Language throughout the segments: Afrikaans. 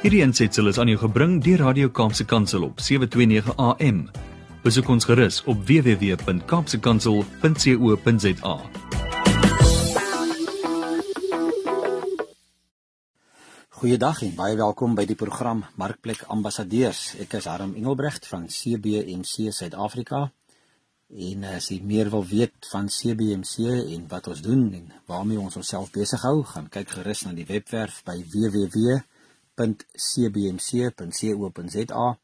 Hierdie aansetsel is aan jou gebring deur Radio Kaapse Kansel op 729 AM. Besoek ons gerus op www.kapsekansel.co.za. Goeiedag en baie welkom by die program Markplek Ambassadeurs. Ek is Harm Engelbrecht van CBMC Suid-Afrika. En as jy meer wil weet van CBMC en wat ons doen en waarmee ons onsself besig hou, gaan kyk gerus na die webwerf by www admin@cbmc.co.za.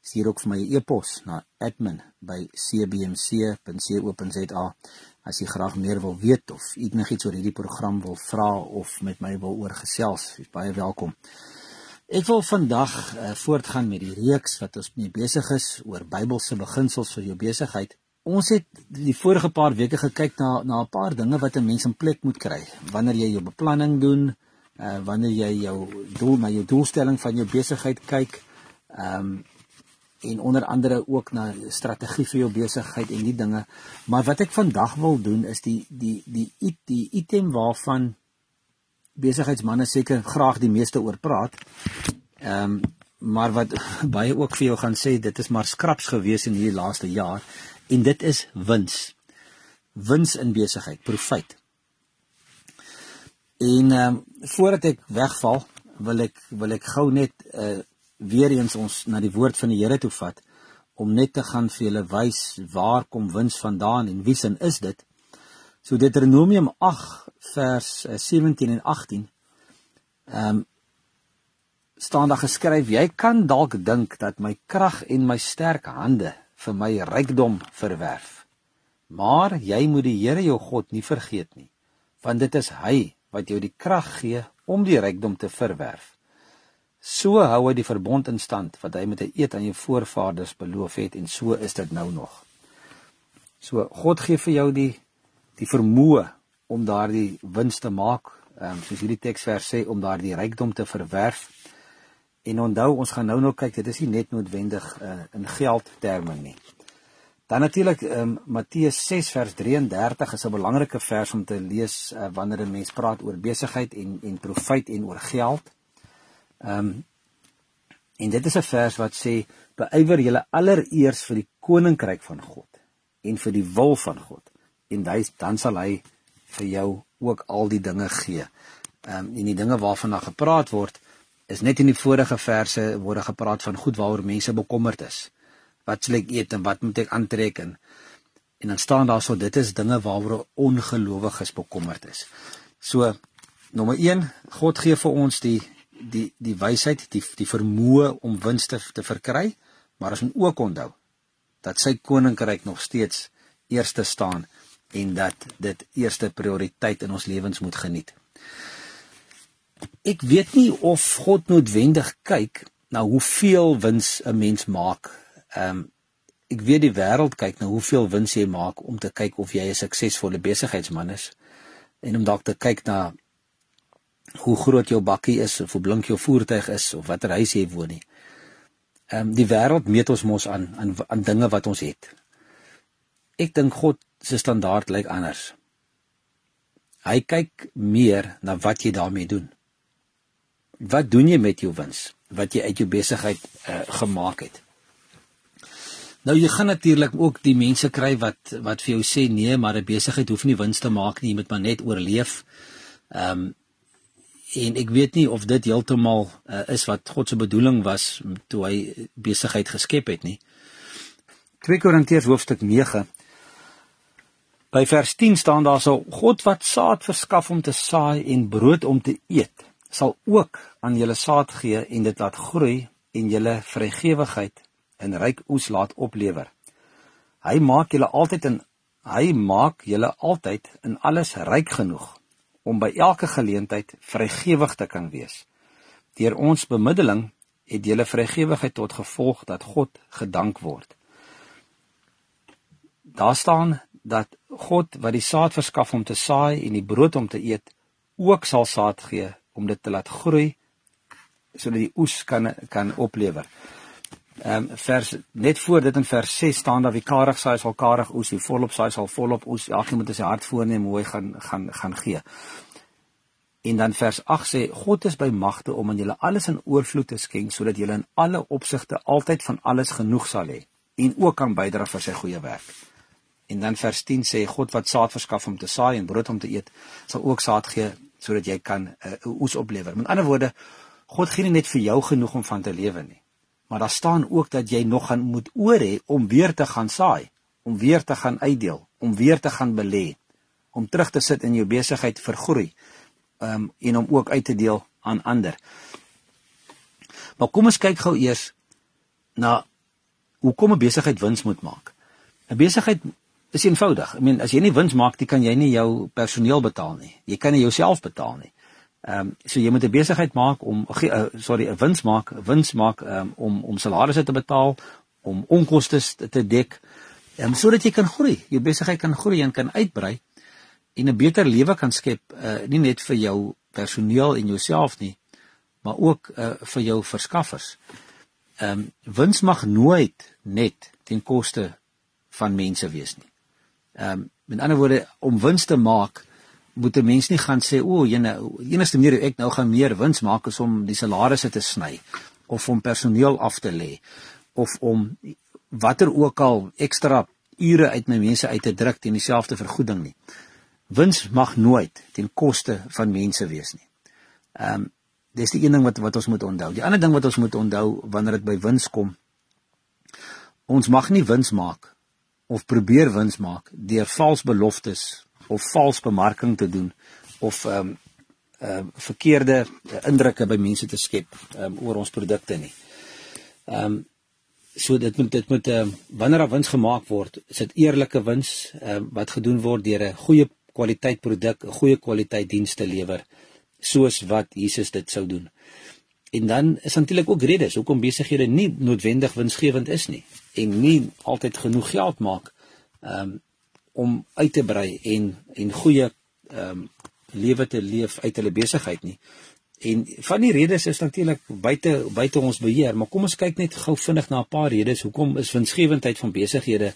Stuur ook vir my 'n e e-pos na admin@cbmc.co.za as jy graag meer wil weet of enigiets oor hierdie program wil vra of met my wil oorgesels. Jy's baie welkom. Ek wil vandag uh, voortgaan met die reeks wat ons mee besig is oor Bybelse beginsels vir jou besigheid. Ons het die vorige paar weke gekyk na na 'n paar dinge wat 'n mens in plek moet kry wanneer jy jou beplanning doen, uh wanneer jy jou doel na jou doelstelling van jou besigheid kyk ehm um, en onder andere ook na strategie vir jou besigheid en die dinge. Maar wat ek vandag wil doen is die die die die, die item waarvan besigheidsmense seker graag die meeste oor praat. Ehm um, maar wat baie ook vir jou gaan sê dit is maar skraps gewees in hierdie laaste jaar en dit is wins. Wins in besigheid profit En ehm um, voordat ek wegval, wil ek wil ek gou net uh weer eens ons na die woord van die Here toe vat om net te gaan vir julle wys waar kom wins vandaan en wie sin is dit? So Deuteronomium 8 vers 17 en 18 ehm um, staan daar geskryf jy kan dalk dink dat my krag en my sterk hande vir my rykdom verwerf. Maar jy moet die Here jou God nie vergeet nie, want dit is hy wat jou die krag gee om die rykdom te verwerf. So hou hy die verbond in stand wat hy met 'n eed aan jou voorvaders beloof het en so is dit nou nog. So God gee vir jou die die vermoë om daardie wins te maak, um, soos hierdie teksvers sê om daardie rykdom te verwerf. En onthou, ons gaan nou nog kyk, dit is nie net noodwendig uh, in geldterme nie. Dan natuurlik ehm um, Matteus 6 vers 33 is 'n belangrike vers om te lees uh, wanneer 'n mens praat oor besigheid en en profit en oor geld. Ehm um, en dit is 'n vers wat sê beywer julle allereers vir die koninkryk van God en vir die wil van God en hy dan sal hy vir jou ook al die dinge gee. Ehm um, en die dinge waarvan daar gepraat word is net in die vorige verse word gepraat van goed waaroor mense bekommerd is wat sal ek eet en wat moet ek aantrek en en dan staan daar so dit is dinge waaroor ongelowiges bekommerd is. So nommer 1, God gee vir ons die die die wysheid, die die vermoë om winste te verkry, maar ons moet ook onthou dat sy koninkryk nog steeds eerste staan en dat dit eerste prioriteit in ons lewens moet geniet. Ek weet nie of God noodwendig kyk na hoeveel wins 'n mens maak Ehm um, ek weet die wêreld kyk na hoeveel wins jy maak om te kyk of jy 'n suksesvolle besigheidsman is en om dalk te kyk na hoe groot jou bakkie is of hoe blink jou voertuig is of watter huis jy woon nie. Ehm um, die wêreld meet ons mos aan aan aan dinge wat ons het. Ek dink God se standaard lyk anders. Hy kyk meer na wat jy daarmee doen. Wat doen jy met jou wins wat jy uit jou besigheid uh, gemaak het? Nou jy gaan natuurlik ook die mense kry wat wat vir jou sê nee, maar 'n besigheid hoef nie wins te maak nie, jy moet maar net oorleef. Ehm um, en ek weet nie of dit heeltemal uh, is wat God se bedoeling was toe hy besigheid geskep het nie. 2 Korintiërs hoofstuk 9 By vers 10 staan daar so God wat saad verskaf om te saai en brood om te eet, sal ook aan julle saad gee en dit laat groei en julle vrygewigheid en ryk oes laat oplewer. Hy maak julle altyd in hy maak julle altyd in alles ryk genoeg om by elke geleentheid vrygewig te kan wees. Deur ons bemiddeling het julle vrygewigheid tot gevolg dat God gedank word. Daar staan dat God wat die saad verskaf om te saai en die brood om te eet, ook sal saad gee om dit te laat groei sodat die oes kan kan oplewer. Ehm um, vers net voor dit in vers 6 staan dat wie karig saai sal karig oes, wie volop saai sal volop oes. Elkeen moet sy hart voorneem hoe hy gaan gaan gaan gee. En dan vers 8 sê God is by magte om aan julle alles in oorvloed te skenk sodat julle in alle opsigte altyd van alles genoeg sal hê en ook kan bydra vir sy goeie werk. En dan vers 10 sê God wat saad verskaf om te saai en brood om te eet, sal ook saad gee sodat jy kan 'n uh, oes oplewer. Met ander woorde, God gee nie net vir jou genoeg om van te lewe nie. Maar daar staan ook dat jy nog gaan moet oor hê om weer te gaan saai, om weer te gaan uitdeel, om weer te gaan belê, om terug te sit in jou besigheid vir groei um, en om ook uit te deel aan ander. Maar kom ons kyk gou eers na hoe kom 'n besigheid wins moet maak. 'n Besigheid is eenvoudig. I mean, as jy nie wins maak nie, kan jy nie jou personeel betaal nie. Jy kan nie jouself betaal nie. Ehm um, so jy moet 'n besigheid maak om uh, sorry, 'n wins maak, wins maak um, om om salarisse te betaal, om onkoste te dek, ehm um, sodat jy kan groei. Jou besigheid kan groei en kan uitbrei en 'n beter lewe kan skep uh, nie net vir jou personeel en jouself nie maar ook uh, vir jou verskaffers. Ehm um, wins mag nooit net ten koste van mense wees nie. Ehm um, met ander woorde om wins te maak moet 'n mens nie gaan sê o, jene enigste manier hoe ek nou gaan meer wins maak is om die salarisse te sny of om personeel af te lê of om watter ook al ekstra ure uit my mense uit te druk teen dieselfde vergoeding nie wins mag nooit ten koste van mense wees nie. Ehm um, dis die een ding wat wat ons moet onthou. Die ander ding wat ons moet onthou wanneer dit by wins kom, ons mag nie wins maak of probeer wins maak deur vals beloftes of vals bemarking te doen of ehm um, ehm uh, verkeerde indrukke by mense te skep um, oor ons produkte nie. Ehm um, so dit moet dit moet ehm uh, wanneer daar wins gemaak word, is dit eerlike wins ehm uh, wat gedoen word deur 'n goeie kwaliteit produk, 'n goeie kwaliteit diens te lewer soos wat Jesus dit sou doen. En dan is natuurlik ook redes hoekom besighede nie noodwendig winsgewend is nie en nie altyd genoeg geld maak um, om uit te brei en en goeie um, lewe te leef uit hulle besigheid nie. En van die redes is natuurlik buite buite ons beheer, maar kom ons kyk net gou vinnig na 'n paar redes hoekom is winsgewendheid van besighede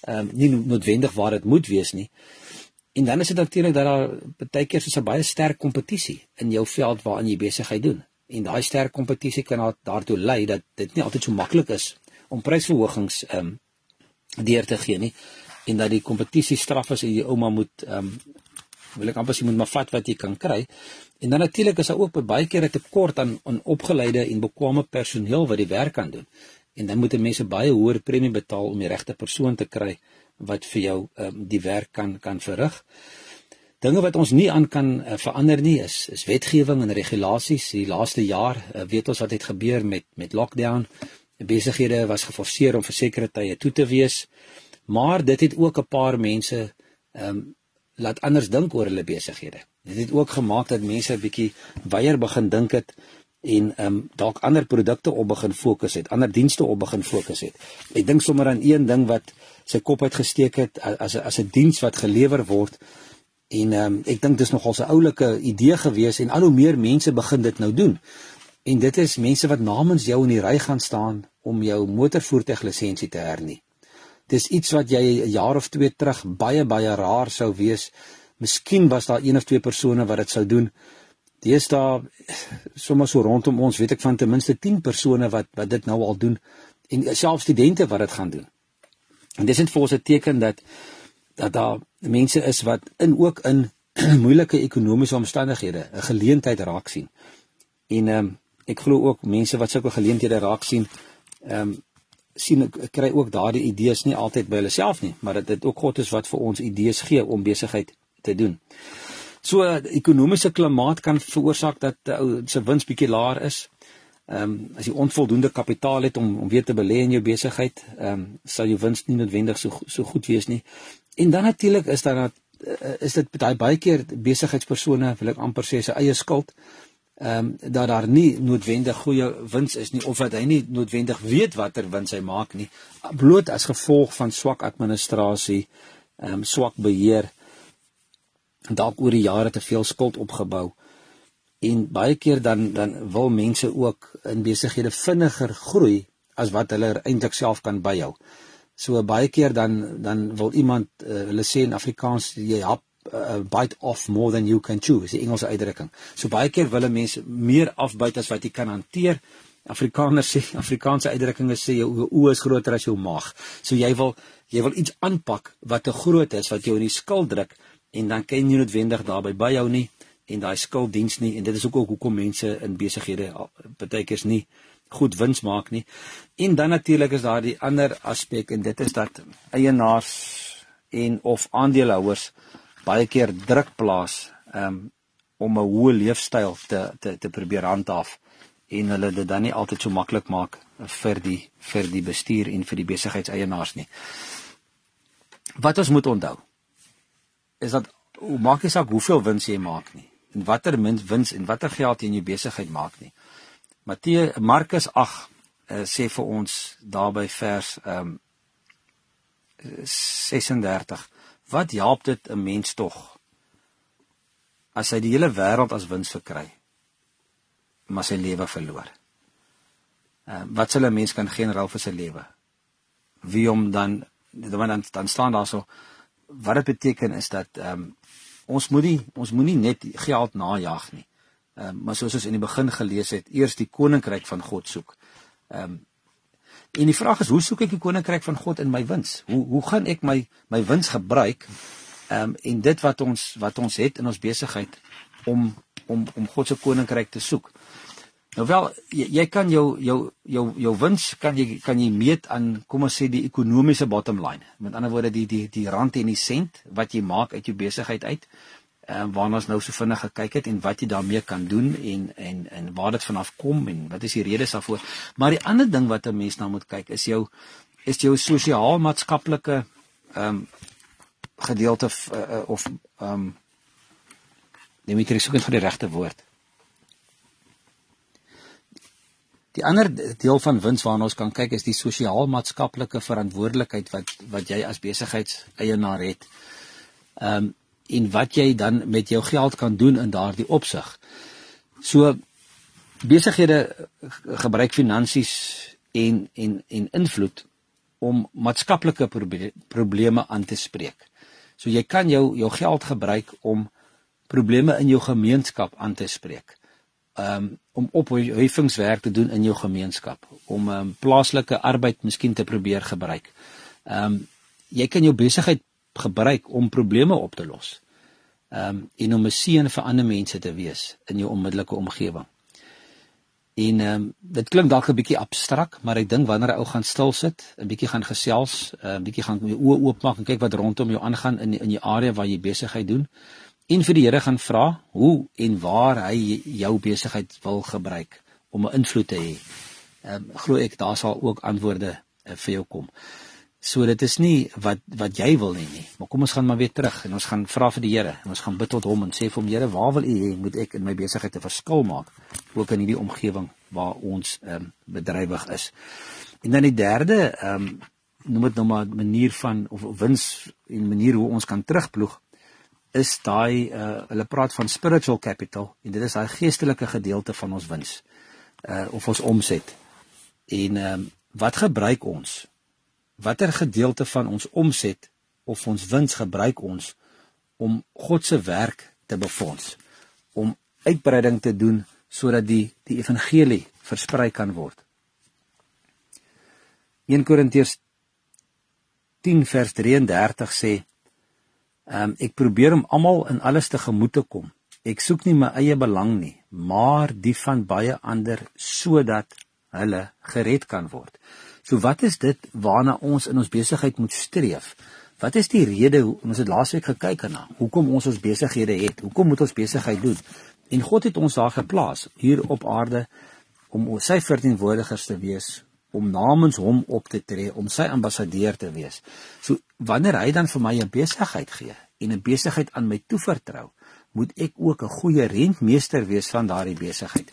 ehm um, nie noodwendig waar dit moet wees nie. En dan is dit natuurlik dat daar baie keer so 'n baie sterk kompetisie in jou veld waarin jy besigheid doen. En daai sterk kompetisie kan daartoe lei dat dit nie altyd so maklik is om prysverhogings ehm um, deur te gee nie en dat die kompetisie straf is en jy ouma moet ehm um, wil ek amper sê moet maar vat wat jy kan kry. En dan natuurlik is daar ook baie keer 'n tekort aan aan opgeleide en bekwame personeel wat die werk kan doen. En dan moet mense baie hoër premie betaal om die regte persoon te kry wat vir jou um, die werk kan kan verrig. Dinge wat ons nie aan kan uh, verander nie is is wetgewing en regulasies. Die laaste jaar uh, weet ons wat het gebeur met met lockdown. Besighede was geforseer om vir sekere tye toe te wees. Maar dit het ook 'n paar mense ehm um, laat anders dink oor hulle besighede. Dit het ook gemaak dat mense 'n bietjie weier begin dink het en ehm um, dalk ander produkte op begin fokus het, ander dienste op begin fokus het. Ek dink sommer aan een ding wat sy kop uitgesteek het as as 'n diens wat gelewer word en ehm um, ek dink dis nogal 'n oulike idee gewees en al hoe meer mense begin dit nou doen. En dit is mense wat namens jou in die ry gaan staan om jou motorvoertuiglisensie te hernie. Dis iets wat jy 'n jaar of 2 terug baie baie raar sou wees. Miskien was daar een of twee persone wat dit sou doen. Deesdae sommer so rondom ons weet ek van ten minste 10 persone wat wat dit nou al doen en selfs studente wat dit gaan doen. En dis net vir ons 'n teken dat dat daar mense is wat in ook in moeilike ekonomiese omstandighede 'n geleentheid raak sien. En ehm um, ek glo ook mense wat sulke geleenthede raak sien, ehm um, sien ek kry ook daardie idees nie altyd by hulle self nie, maar dat dit ook God is wat vir ons idees gee om besigheid te doen. So ekonomiese klimaat kan veroorsaak dat ou se wins bietjie laer is. Ehm um, as jy onvoldoende kapitaal het om om weer te belê in jou besigheid, ehm um, sal jou wins nie noodwendig so so goed wees nie. En dan natuurlik is daar dat uh, is dit baie baie keer besigheidspersone wil ek amper sê se eie skuld. Ehm um, dat daar nie noodwendig goeie wins is nie of dat hy nie noodwendig weet watter wins hy maak nie, bloot as gevolg van swak administrasie, ehm um, swak beheer dalk oor die jare te veel skuld opgebou en baie keer dan dan wil mense ook in besighede vinniger groei as wat hulle eintlik self kan byhou. So baie keer dan dan wil iemand uh, hulle sê in Afrikaans jy hap uh, bite off more than you can chew, is die Engelse uitdrukking. So baie keer wil 'n mens meer afbyt as wat jy kan hanteer. Afrikaners sê Afrikaanse uitdrukkinge sê jou oë is groter as jou maag. So jy wil jy wil iets aanpak wat te groot is wat jou in die skil druk en dan kan jy nie noodwendig daarbey byhou nie en daai skuld diens nie en dit is ook ook hoekom mense in besighede baie keer nie goed wins maak nie. En dan natuurlik is daar die ander aspek en dit is dat eienaars en of aandeelhouers baie keer druk plaas um, om 'n hoë leefstyl te te te probeer handhaaf en hulle dit dan nie altyd so maklik maak vir die vir die bestuur en vir die besigheidseienaars nie. Wat ons moet onthou is dat hoe maak jy saak hoeveel wins jy maak nie en watter min wins en watter geld jy in jou besigheid maak nie. Matteus Markus 8 uh, eh, sê vir ons daarby vers ehm um, 36 Wat help dit 'n mens tog as hy die hele wêreld as wins verkry maar sy lewe verloor? Uh, wat sal 'n mens kan ruil vir sy lewe? Wie om dan dan dan staan daar so wat dit beteken is dat ehm um, ons moet nie ons moenie net geld najag nie. Ehm um, maar soos ons in die begin gelees het, eers die koninkryk van God soek. Ehm um, en die vraag is hoe soek ek die koninkryk van God in my wins? Hoe hoe gaan ek my my wins gebruik? Ehm um, en dit wat ons wat ons het in ons besigheid om om om God se koninkryk te soek. Nou wel jy, jy kan jou jou jou jou wins kan jy kan jy meet aan kom ons sê die ekonomiese bottom line. Met ander woorde die die die rand en die sent wat jy maak uit jou besigheid uit. Ehm uh, waarna ons nou so vinnig gekyk het en wat jy daarmee kan doen en en en waar dit vanaf kom en wat is die redes daarvoor. Maar die ander ding wat 'n mens nou moet kyk is jou is jou sosiaal-maatskaplike ehm um, gedeelte uh, of ehm um, Dimitri soek net vir die regte woord. Die ander deel van wins waarna ons kan kyk is die sosiaal-maatskaplike verantwoordelikheid wat wat jy as besigheidseienaar het. Ehm um, en wat jy dan met jou geld kan doen in daardie opsig. So besighede gebruik finansies en en en invloed om maatskaplike probleme aan te spreek. So jy kan jou jou geld gebruik om probleme in jou gemeenskap aan te spreek um, om opheffingswerk te doen in jou gemeenskap, om um, plaaslike arbeid miskien te probeer gebruik. Um, jy kan jou besigheid gebruik om probleme op te los. Ehm um, en om 'n seën vir ander mense te wees in jou onmiddellike omgewing. En ehm um, dit klink dalk 'n bietjie abstrak, maar ek dink wanneer 'n ou gaan stil sit, 'n bietjie gaan gesels, 'n uh, bietjie gaan jou oë oopmaak en kyk wat rondom jou aangaan in in die area waar jy besigheid doen, en vir die Here gaan vra hoe en waar hy jou besigheid wil gebruik om 'n invloed te hê. Ehm um, glo ek daar sal ook antwoorde uh, vir jou kom. So dit is nie wat wat jy wil hê nie, maar kom ons gaan maar weer terug en ons gaan vra vir die Here en ons gaan bid tot hom en sê vir hom Here, waar wil U hê moet ek in my besigheid 'n verskil maak ook in hierdie omgewing waar ons ehm um, bedrywig is. En dan die derde ehm um, noem dit nou maar manier van of wins en manier hoe ons kan terugploeg is daai uh, hulle praat van spiritual capital en dit is daai geestelike gedeelte van ons wins uh of ons omset. En ehm um, wat gebruik ons? Watter gedeelte van ons omset of ons wins gebruik ons om God se werk te befonds? Om uitbreiding te doen sodat die die evangelie versprei kan word. 1 Korintiërs 10 vers 33 sê um, ek probeer om almal in alles te gemoed te kom. Ek soek nie my eie belang nie, maar die van baie ander sodat hulle gered kan word. So wat is dit waarna ons in ons besigheid moet streef? Wat is die rede ons het laasweek gekyk na? Hoekom ons ons besighede het? Hoekom moet ons besigheid doen? En God het ons daar geplaas hier op aarde om sy verteenwoordigers te wees, om namens hom op te tree, om sy ambassadeur te wees. So wanneer hy dan vir my 'n besigheid gee en 'n besigheid aan my toevertrou, moet ek ook 'n goeie rentmeester wees van daardie besigheid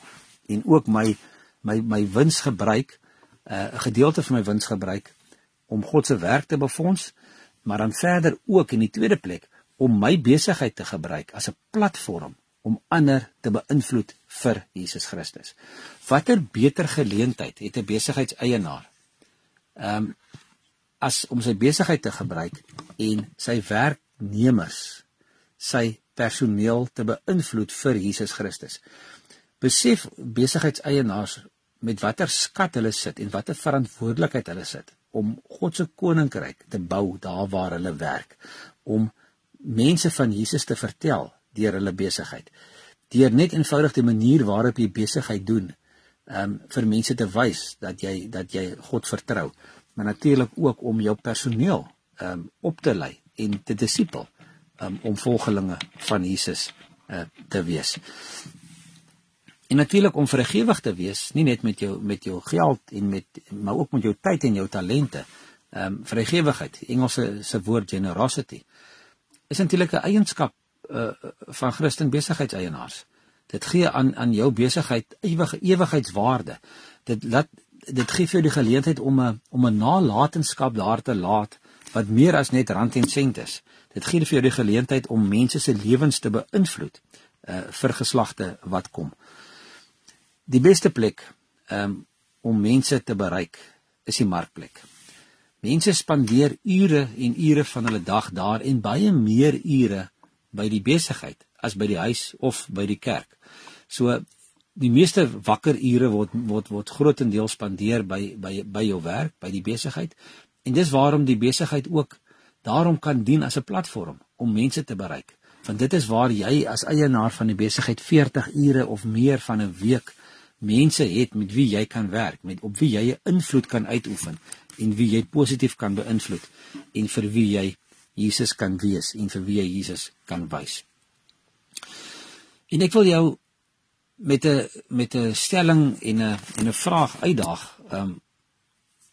en ook my my my wins gebruik, uh, 'n gedeelte van my wins gebruik om God se werk te befonds, maar dan verder ook in die tweede plek om my besigheid te gebruik as 'n platform om ander te beïnvloed vir Jesus Christus. Watter beter geleentheid het 'n besigheidseienaar? Ehm um, as om sy besigheid te gebruik en sy werknemers sy personeel te beïnvloed vir Jesus Christus. Besef besigheidseienaars met watter skat hulle sit en watter verantwoordelikheid hulle sit om God se koninkryk te bou daar waar hulle werk, om mense van Jesus te vertel deur hulle besigheid. Deur net eenvoudig die manier waarop jy besigheid doen, ehm um, vir mense te wys dat jy dat jy God vertrou, maar natuurlik ook om jou personeel ehm um, op te lei en te disipel um, om volgelinge van Jesus uh, te wees. En natuurlik om vergewig te wees, nie net met jou met jou geld en met maar ook met jou tyd en jou talente. Ehm um, vergewigheid, Engelse se woord generosity, is natuurlik 'n eienskap uh, van Christen besigheidseienaars. Dit gee aan aan jou besigheid ewige ewigheidswaarde. Dit laat dit gee vir jou die geleentheid om 'n om 'n nalatenskap daar te laat wat meer as net rand en sent is. Dit gee vir jou die geleentheid om mense se lewens te beïnvloed uh vir geslagte wat kom. Die beste plek um om mense te bereik is die markplek. Mense spandeer ure en ure van hulle dag daar en baie meer ure by die besigheid as by die huis of by die kerk. So die meeste wakker ure word word word grootendeels spandeer by by by jou werk, by die besigheid. En dis waarom die besigheid ook daarom kan dien as 'n platform om mense te bereik. Want dit is waar jy as eienaar van die besigheid 40 ure of meer van 'n week mense het met wie jy kan werk, met op wie jy 'n invloed kan uitoefen en wie jy positief kan beïnvloed en vir wie jy Jesus kan wees en vir wie jy Jesus kan wys. En ek wil jou met 'n met 'n stelling en 'n en 'n vraag uitdaag. Um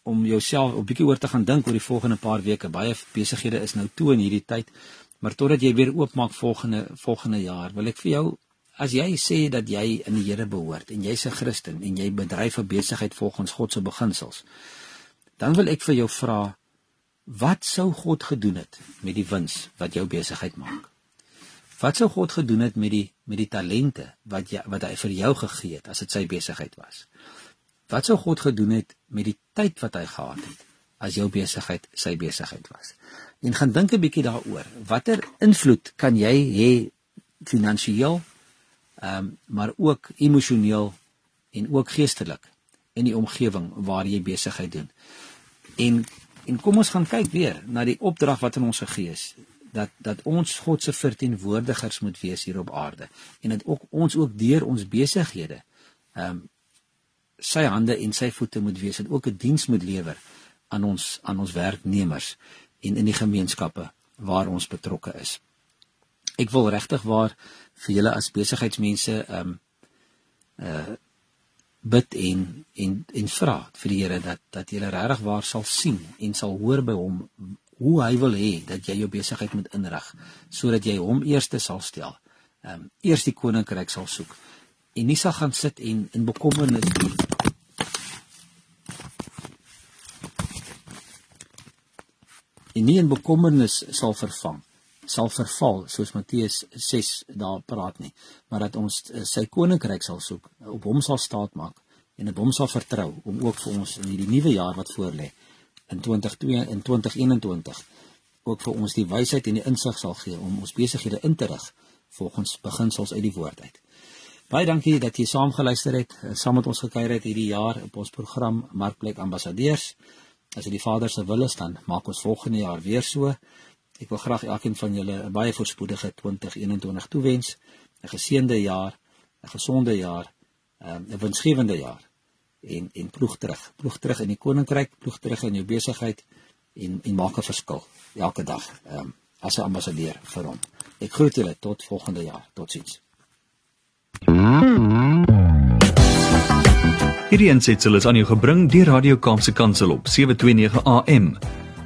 om jouself 'n bietjie oor te gaan dink oor die volgende paar weke. Baie besighede is nou toe in hierdie tyd, maar totdat jy weer oopmaak volgende volgende jaar, wil ek vir jou as jy sê dat jy in die Here behoort en jy's 'n Christen en jy bedryf 'n besigheid volgens God se beginsels, dan wil ek vir jou vra wat sou God gedoen het met die wins wat jou besigheid maak? Wat sou God gedoen het met die met die talente wat jy wat hy vir jou gegee het as dit sy besigheid was? Wat sou God gedoen het met die tyd wat hy gehad het as jou besigheid sy besigheid was? En gaan dink 'n bietjie daaroor. Watter invloed kan jy hê finansiëel, ehm um, maar ook emosioneel en ook geestelik in die omgewing waar jy besigheid doen? En en kom ons gaan kyk weer na die opdrag wat in ons gegee is dat dat ons God se verteenwoordigers moet wees hier op aarde en dat ook ons ook deur ons besighede ehm um, sy hande en sy voete moet wees en ook 'n diens moet lewer aan ons aan ons werknemers en in die gemeenskappe waar ons betrokke is. Ek wil regtig waar vir julle as besigheidsmense ehm um, uh bid en en en vra vir die Here dat dat jy regtig waar sal sien en sal hoor by hom hoe hy wil hê dat jy jou besigheid moet inrig sodat jy hom eerste sal stel. Ehm um, eers die koninkryk sal soek en nie sal gaan sit en in bekommernis en nie in bekommernis sal vervang sal verval soos Matteus 6 daar praat nie maar dat ons uh, sy koninkryk sal soek op hom sal staat maak en op hom sal vertrou om ook vir ons in hierdie nuwe jaar wat voorlê in 2022 en 2021 ook vir ons die wysheid en die insig sal gee om ons besighede in te rig volgens beginsels uit die woord uit. Baie dankie dat jy saam geluister het, eh, saam met ons gekuier het hierdie jaar op ons program Markplek Ambassadeurs. As dit die Vader se wil is, dan maak ons volgende jaar weer so. Ek wil graag elkeen van julle 'n baie voorspoedige 2021 toewens. 'n Geseënde jaar, 'n gesonde jaar, ehm, 'n winsgewende jaar. En en ploeg terug, ploeg terug in die koninkryk, ploeg terug in jou besigheid en en maak 'n verskil elke dag ehm as 'n ambassadeur vir hom. Ek groet julle tot volgende jaar. Totsiens. Hierdie ensitsel is aan jou gebring deur Radio Kaapse Kansel op 729 AM.